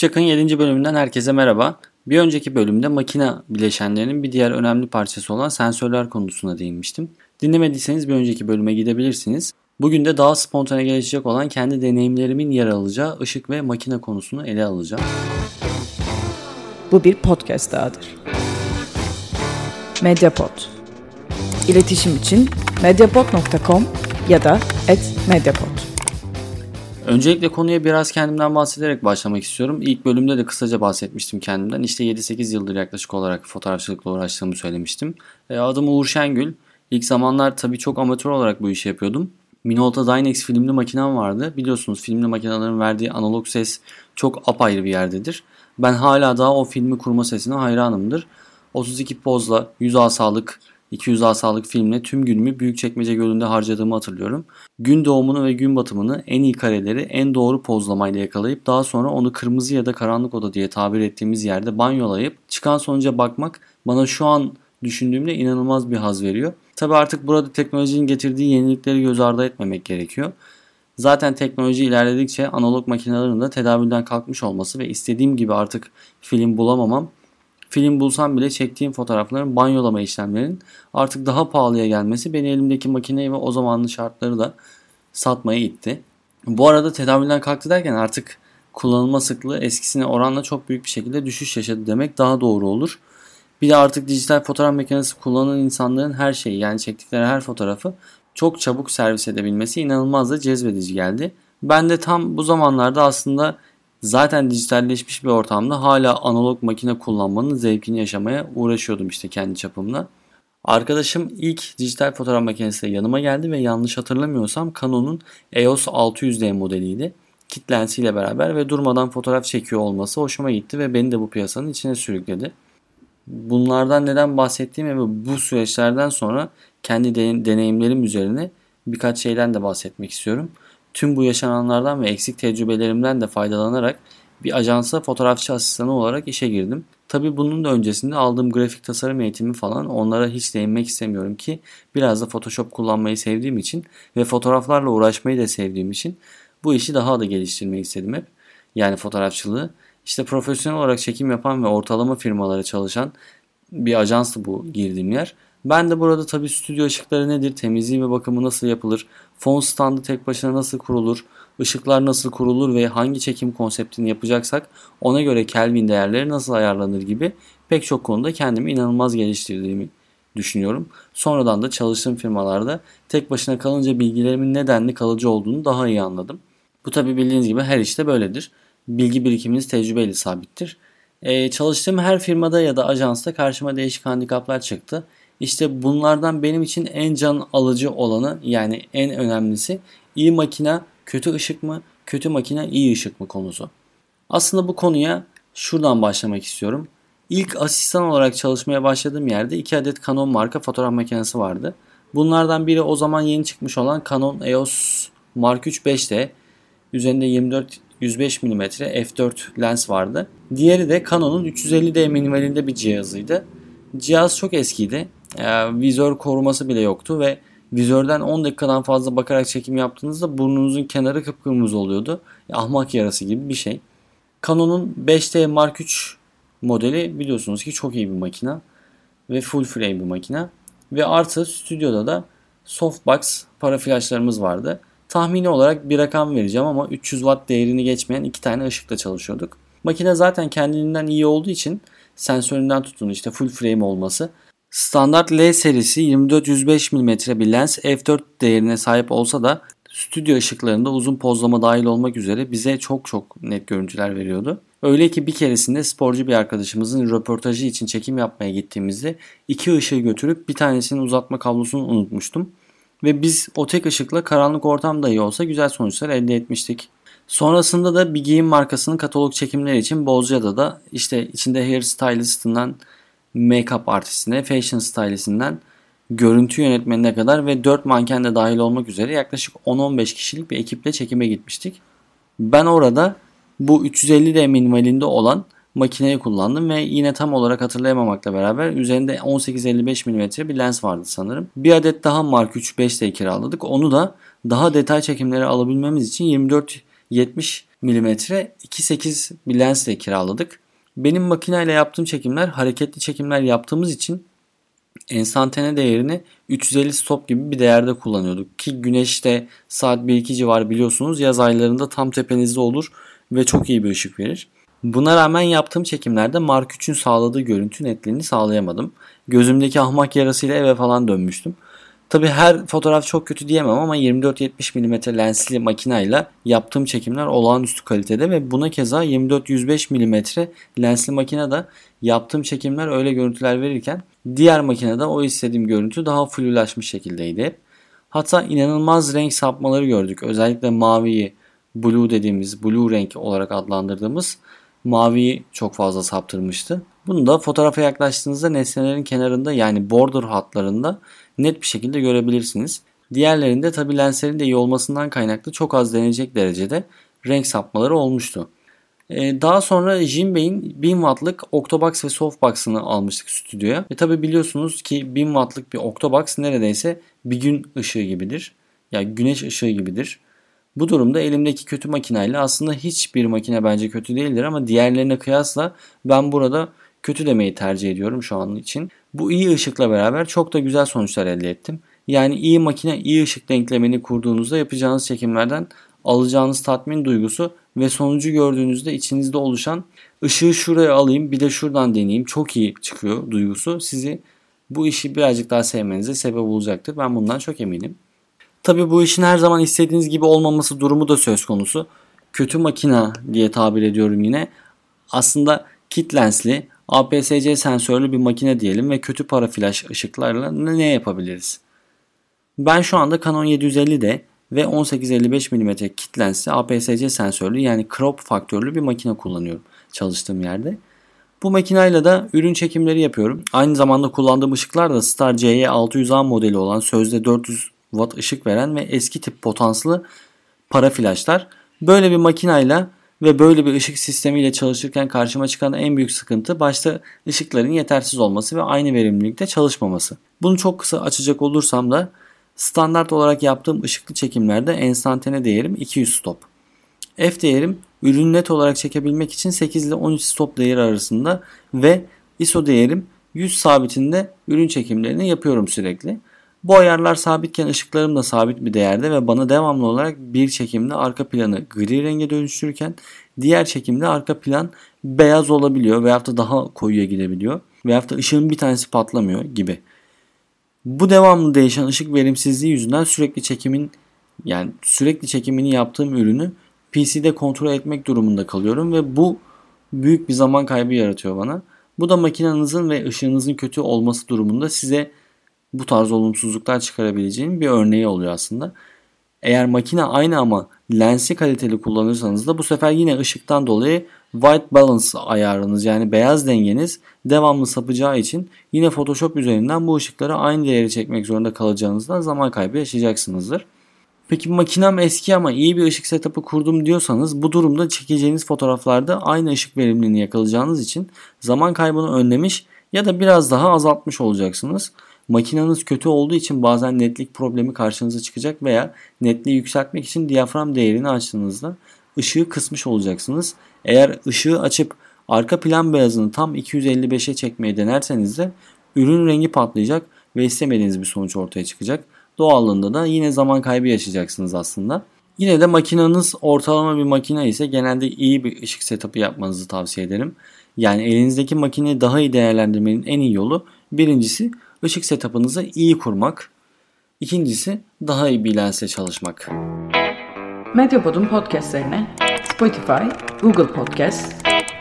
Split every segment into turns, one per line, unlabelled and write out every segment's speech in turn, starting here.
Şak'ın 7. bölümünden herkese merhaba. Bir önceki bölümde makina bileşenlerinin bir diğer önemli parçası olan sensörler konusuna değinmiştim. Dinlemediyseniz bir önceki bölüme gidebilirsiniz. Bugün de daha spontane gelişecek olan kendi deneyimlerimin yer alacağı ışık ve makine konusunu ele alacağım.
Bu bir podcast dahadır. Mediapod. İletişim için mediapod.com ya da @mediapod.
Öncelikle konuya biraz kendimden bahsederek başlamak istiyorum. İlk bölümde de kısaca bahsetmiştim kendimden. İşte 7-8 yıldır yaklaşık olarak fotoğrafçılıkla uğraştığımı söylemiştim. E, adım Uğur Şengül. İlk zamanlar tabii çok amatör olarak bu işi yapıyordum. Minolta Dynex filmli makinem vardı. Biliyorsunuz filmli makinelerin verdiği analog ses çok apayrı bir yerdedir. Ben hala daha o filmi kurma sesine hayranımdır. 32 pozla 100 asalık 200 asalık filmle tüm günümü Büyükçekmece Gölü'nde harcadığımı hatırlıyorum. Gün doğumunu ve gün batımını en iyi kareleri en doğru pozlamayla yakalayıp daha sonra onu kırmızı ya da karanlık oda diye tabir ettiğimiz yerde banyolayıp çıkan sonuca bakmak bana şu an düşündüğümde inanılmaz bir haz veriyor. Tabi artık burada teknolojinin getirdiği yenilikleri göz ardı etmemek gerekiyor. Zaten teknoloji ilerledikçe analog makinelerin de tedavülden kalkmış olması ve istediğim gibi artık film bulamamam Film bulsam bile çektiğim fotoğrafların banyolama işlemlerinin artık daha pahalıya gelmesi beni elimdeki makineyi ve o zamanın şartları da satmaya itti. Bu arada tedavülden kalktı derken artık kullanılma sıklığı eskisine oranla çok büyük bir şekilde düşüş yaşadı demek daha doğru olur. Bir de artık dijital fotoğraf makinesi kullanan insanların her şeyi yani çektikleri her fotoğrafı çok çabuk servis edebilmesi inanılmaz da cezbedici geldi. Ben de tam bu zamanlarda aslında zaten dijitalleşmiş bir ortamda hala analog makine kullanmanın zevkini yaşamaya uğraşıyordum işte kendi çapımla. Arkadaşım ilk dijital fotoğraf makinesiyle yanıma geldi ve yanlış hatırlamıyorsam Canon'un EOS 600D modeliydi. Kit lensiyle beraber ve durmadan fotoğraf çekiyor olması hoşuma gitti ve beni de bu piyasanın içine sürükledi. Bunlardan neden bahsettiğim ve bu süreçlerden sonra kendi deneyimlerim üzerine birkaç şeyden de bahsetmek istiyorum. Tüm bu yaşananlardan ve eksik tecrübelerimden de faydalanarak bir ajansa fotoğrafçı asistanı olarak işe girdim. Tabi bunun da öncesinde aldığım grafik tasarım eğitimi falan onlara hiç değinmek istemiyorum ki biraz da Photoshop kullanmayı sevdiğim için ve fotoğraflarla uğraşmayı da sevdiğim için bu işi daha da geliştirmeyi istedim hep. Yani fotoğrafçılığı. İşte profesyonel olarak çekim yapan ve ortalama firmalara çalışan bir ajanstı bu girdiğim yer. Ben de burada tabii stüdyo ışıkları nedir, temizliği ve bakımı nasıl yapılır, fon standı tek başına nasıl kurulur, ışıklar nasıl kurulur ve hangi çekim konseptini yapacaksak ona göre Kelvin değerleri nasıl ayarlanır gibi pek çok konuda kendimi inanılmaz geliştirdiğimi düşünüyorum. Sonradan da çalıştığım firmalarda tek başına kalınca bilgilerimin nedenli kalıcı olduğunu daha iyi anladım. Bu tabi bildiğiniz gibi her işte böyledir. Bilgi birikiminiz tecrübeyle sabittir. Ee, çalıştığım her firmada ya da ajansta karşıma değişik handikaplar çıktı. İşte bunlardan benim için en can alıcı olanı yani en önemlisi iyi makine kötü ışık mı, kötü makine iyi ışık mı konusu. Aslında bu konuya şuradan başlamak istiyorum. İlk asistan olarak çalışmaya başladığım yerde iki adet Canon marka fotoğraf makinesi vardı. Bunlardan biri o zaman yeni çıkmış olan Canon EOS Mark 3 5D. Üzerinde 24 105 mm f4 lens vardı. Diğeri de Canon'un 350D minimalinde bir cihazıydı. Cihaz çok eskiydi e, vizör koruması bile yoktu ve vizörden 10 dakikadan fazla bakarak çekim yaptığınızda burnunuzun kenarı kıpkırmızı oluyordu. E, ahmak yarası gibi bir şey. Canon'un 5D Mark 3 modeli biliyorsunuz ki çok iyi bir makina ve full frame bir makina. Ve artı stüdyoda da softbox para flaşlarımız vardı. Tahmini olarak bir rakam vereceğim ama 300 watt değerini geçmeyen iki tane ışıkla çalışıyorduk. Makine zaten kendinden iyi olduğu için sensöründen tutun işte full frame olması Standart L serisi 24-105 mm bir lens f4 değerine sahip olsa da stüdyo ışıklarında uzun pozlama dahil olmak üzere bize çok çok net görüntüler veriyordu. Öyle ki bir keresinde sporcu bir arkadaşımızın röportajı için çekim yapmaya gittiğimizde iki ışığı götürüp bir tanesinin uzatma kablosunu unutmuştum. Ve biz o tek ışıkla karanlık ortam dahi olsa güzel sonuçlar elde etmiştik. Sonrasında da bir giyim markasının katalog çekimleri için Bozcaada da işte içinde hairstylistından make-up artistine, fashion stylisinden görüntü yönetmenine kadar ve 4 manken de dahil olmak üzere yaklaşık 10-15 kişilik bir ekiple çekime gitmiştik. Ben orada bu 350D minimalinde olan makineyi kullandım ve yine tam olarak hatırlayamamakla beraber üzerinde 18-55 mm bir lens vardı sanırım. Bir adet daha Mark 3 5D kiraladık. Onu da daha detay çekimleri alabilmemiz için 24-70 mm 2.8 bir lensle kiraladık. Benim makineyle yaptığım çekimler hareketli çekimler yaptığımız için ensantane değerini 350 stop gibi bir değerde kullanıyorduk. Ki güneşte saat 1-2 civarı biliyorsunuz yaz aylarında tam tepenizde olur ve çok iyi bir ışık verir. Buna rağmen yaptığım çekimlerde Mark 3'ün sağladığı görüntü netliğini sağlayamadım. Gözümdeki ahmak yarasıyla eve falan dönmüştüm. Tabi her fotoğraf çok kötü diyemem ama 24-70 mm lensli makinayla yaptığım çekimler olağanüstü kalitede ve buna keza 24-105 mm lensli makinede yaptığım çekimler öyle görüntüler verirken diğer makinede o istediğim görüntü daha flulaşmış şekildeydi. Hatta inanılmaz renk sapmaları gördük. Özellikle maviyi blue dediğimiz blue renk olarak adlandırdığımız maviyi çok fazla saptırmıştı. Bunu da fotoğrafa yaklaştığınızda nesnelerin kenarında yani border hatlarında net bir şekilde görebilirsiniz. Diğerlerinde tabi lenslerin de iyi olmasından kaynaklı çok az denecek derecede renk sapmaları olmuştu. Ee, daha sonra Jinbei'in 1000 wattlık Octobox ve Softbox'ını almıştık stüdyoya. Ve tabi biliyorsunuz ki 1000 wattlık bir Octobox neredeyse bir gün ışığı gibidir. Yani güneş ışığı gibidir. Bu durumda elimdeki kötü makineyle aslında hiçbir makine bence kötü değildir ama diğerlerine kıyasla ben burada kötü demeyi tercih ediyorum şu an için. Bu iyi ışıkla beraber çok da güzel sonuçlar elde ettim. Yani iyi makine iyi ışık denklemini kurduğunuzda yapacağınız çekimlerden alacağınız tatmin duygusu ve sonucu gördüğünüzde içinizde oluşan ışığı şuraya alayım bir de şuradan deneyeyim çok iyi çıkıyor duygusu sizi bu işi birazcık daha sevmenize sebep olacaktır. Ben bundan çok eminim. Tabi bu işin her zaman istediğiniz gibi olmaması durumu da söz konusu. Kötü makina diye tabir ediyorum yine. Aslında kit lensli APS-C sensörlü bir makine diyelim ve kötü para flash ışıklarla ne yapabiliriz? Ben şu anda Canon 750'de ve 18-55 mm kit lensli APS-C sensörlü yani crop faktörlü bir makine kullanıyorum çalıştığım yerde. Bu makineyle de ürün çekimleri yapıyorum. Aynı zamanda kullandığım ışıklar da Star CY600A modeli olan sözde 400 watt ışık veren ve eski tip potanslı para flaşlar. Böyle bir makineyle ve böyle bir ışık sistemiyle çalışırken karşıma çıkan en büyük sıkıntı başta ışıkların yetersiz olması ve aynı verimlilikte çalışmaması. Bunu çok kısa açacak olursam da standart olarak yaptığım ışıklı çekimlerde enstantane değerim 200 stop. F değerim ürünü net olarak çekebilmek için 8 ile 13 stop değeri arasında ve ISO değerim 100 sabitinde ürün çekimlerini yapıyorum sürekli. Bu ayarlar sabitken ışıklarım da sabit bir değerde ve bana devamlı olarak bir çekimde arka planı gri renge dönüştürürken diğer çekimde arka plan beyaz olabiliyor veyahut da daha koyuya gidebiliyor veyahut da ışığın bir tanesi patlamıyor gibi. Bu devamlı değişen ışık verimsizliği yüzünden sürekli çekimin yani sürekli çekimini yaptığım ürünü PC'de kontrol etmek durumunda kalıyorum ve bu büyük bir zaman kaybı yaratıyor bana. Bu da makinenizin ve ışığınızın kötü olması durumunda size bu tarz olumsuzluklar çıkarabileceğin bir örneği oluyor aslında. Eğer makine aynı ama lensi kaliteli kullanırsanız da bu sefer yine ışıktan dolayı white balance ayarınız yani beyaz dengeniz devamlı sapacağı için yine Photoshop üzerinden bu ışıkları aynı değeri çekmek zorunda kalacağınızdan zaman kaybı yaşayacaksınızdır. Peki makinem eski ama iyi bir ışık setup'ı kurdum diyorsanız bu durumda çekeceğiniz fotoğraflarda aynı ışık verimliliğini yakalayacağınız için zaman kaybını önlemiş ya da biraz daha azaltmış olacaksınız. Makineniz kötü olduğu için bazen netlik problemi karşınıza çıkacak veya netliği yükseltmek için diyafram değerini açtığınızda ışığı kısmış olacaksınız. Eğer ışığı açıp arka plan beyazını tam 255'e çekmeye denerseniz de ürün rengi patlayacak ve istemediğiniz bir sonuç ortaya çıkacak. Doğallığında da yine zaman kaybı yaşayacaksınız aslında. Yine de makineniz ortalama bir makine ise genelde iyi bir ışık setup'ı yapmanızı tavsiye ederim. Yani elinizdeki makineyi daha iyi değerlendirmenin en iyi yolu birincisi ışık setup'ınızı iyi kurmak. İkincisi daha iyi bir lensle çalışmak.
Medyapod'un podcastlerine Spotify, Google Podcast,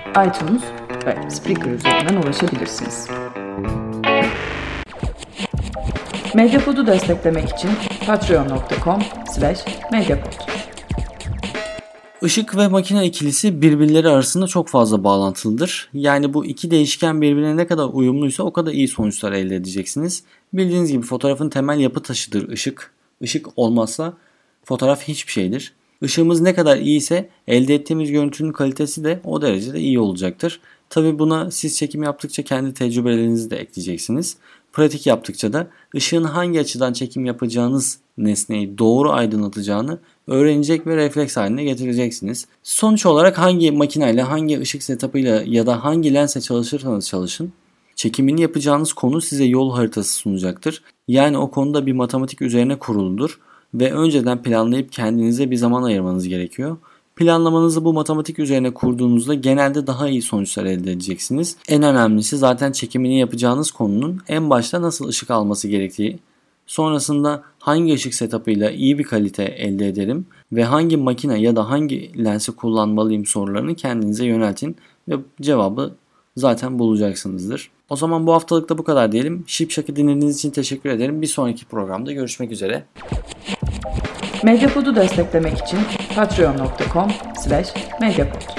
iTunes ve Spreaker üzerinden ulaşabilirsiniz. Medyapod'u desteklemek için patreon.com slash medyapod.
Işık ve makine ikilisi birbirleri arasında çok fazla bağlantılıdır. Yani bu iki değişken birbirine ne kadar uyumluysa o kadar iyi sonuçlar elde edeceksiniz. Bildiğiniz gibi fotoğrafın temel yapı taşıdır ışık. Işık olmazsa fotoğraf hiçbir şeydir. Işığımız ne kadar iyi ise elde ettiğimiz görüntünün kalitesi de o derecede iyi olacaktır. Tabi buna siz çekim yaptıkça kendi tecrübelerinizi de ekleyeceksiniz. Pratik yaptıkça da ışığın hangi açıdan çekim yapacağınız nesneyi doğru aydınlatacağını öğrenecek ve refleks haline getireceksiniz. Sonuç olarak hangi makineyle, hangi ışık setup'ıyla ya da hangi lensle çalışırsanız çalışın, çekimini yapacağınız konu size yol haritası sunacaktır. Yani o konuda bir matematik üzerine kuruludur ve önceden planlayıp kendinize bir zaman ayırmanız gerekiyor. Planlamanızı bu matematik üzerine kurduğunuzda genelde daha iyi sonuçlar elde edeceksiniz. En önemlisi zaten çekimini yapacağınız konunun en başta nasıl ışık alması gerektiği, sonrasında hangi ışık setup'ıyla iyi bir kalite elde ederim ve hangi makine ya da hangi lensi kullanmalıyım sorularını kendinize yöneltin ve cevabı zaten bulacaksınızdır. O zaman bu haftalık da bu kadar diyelim. Şipşak'ı dinlediğiniz için teşekkür ederim. Bir sonraki programda görüşmek üzere.
Medyapod'u desteklemek için patreon.com slash medyapod.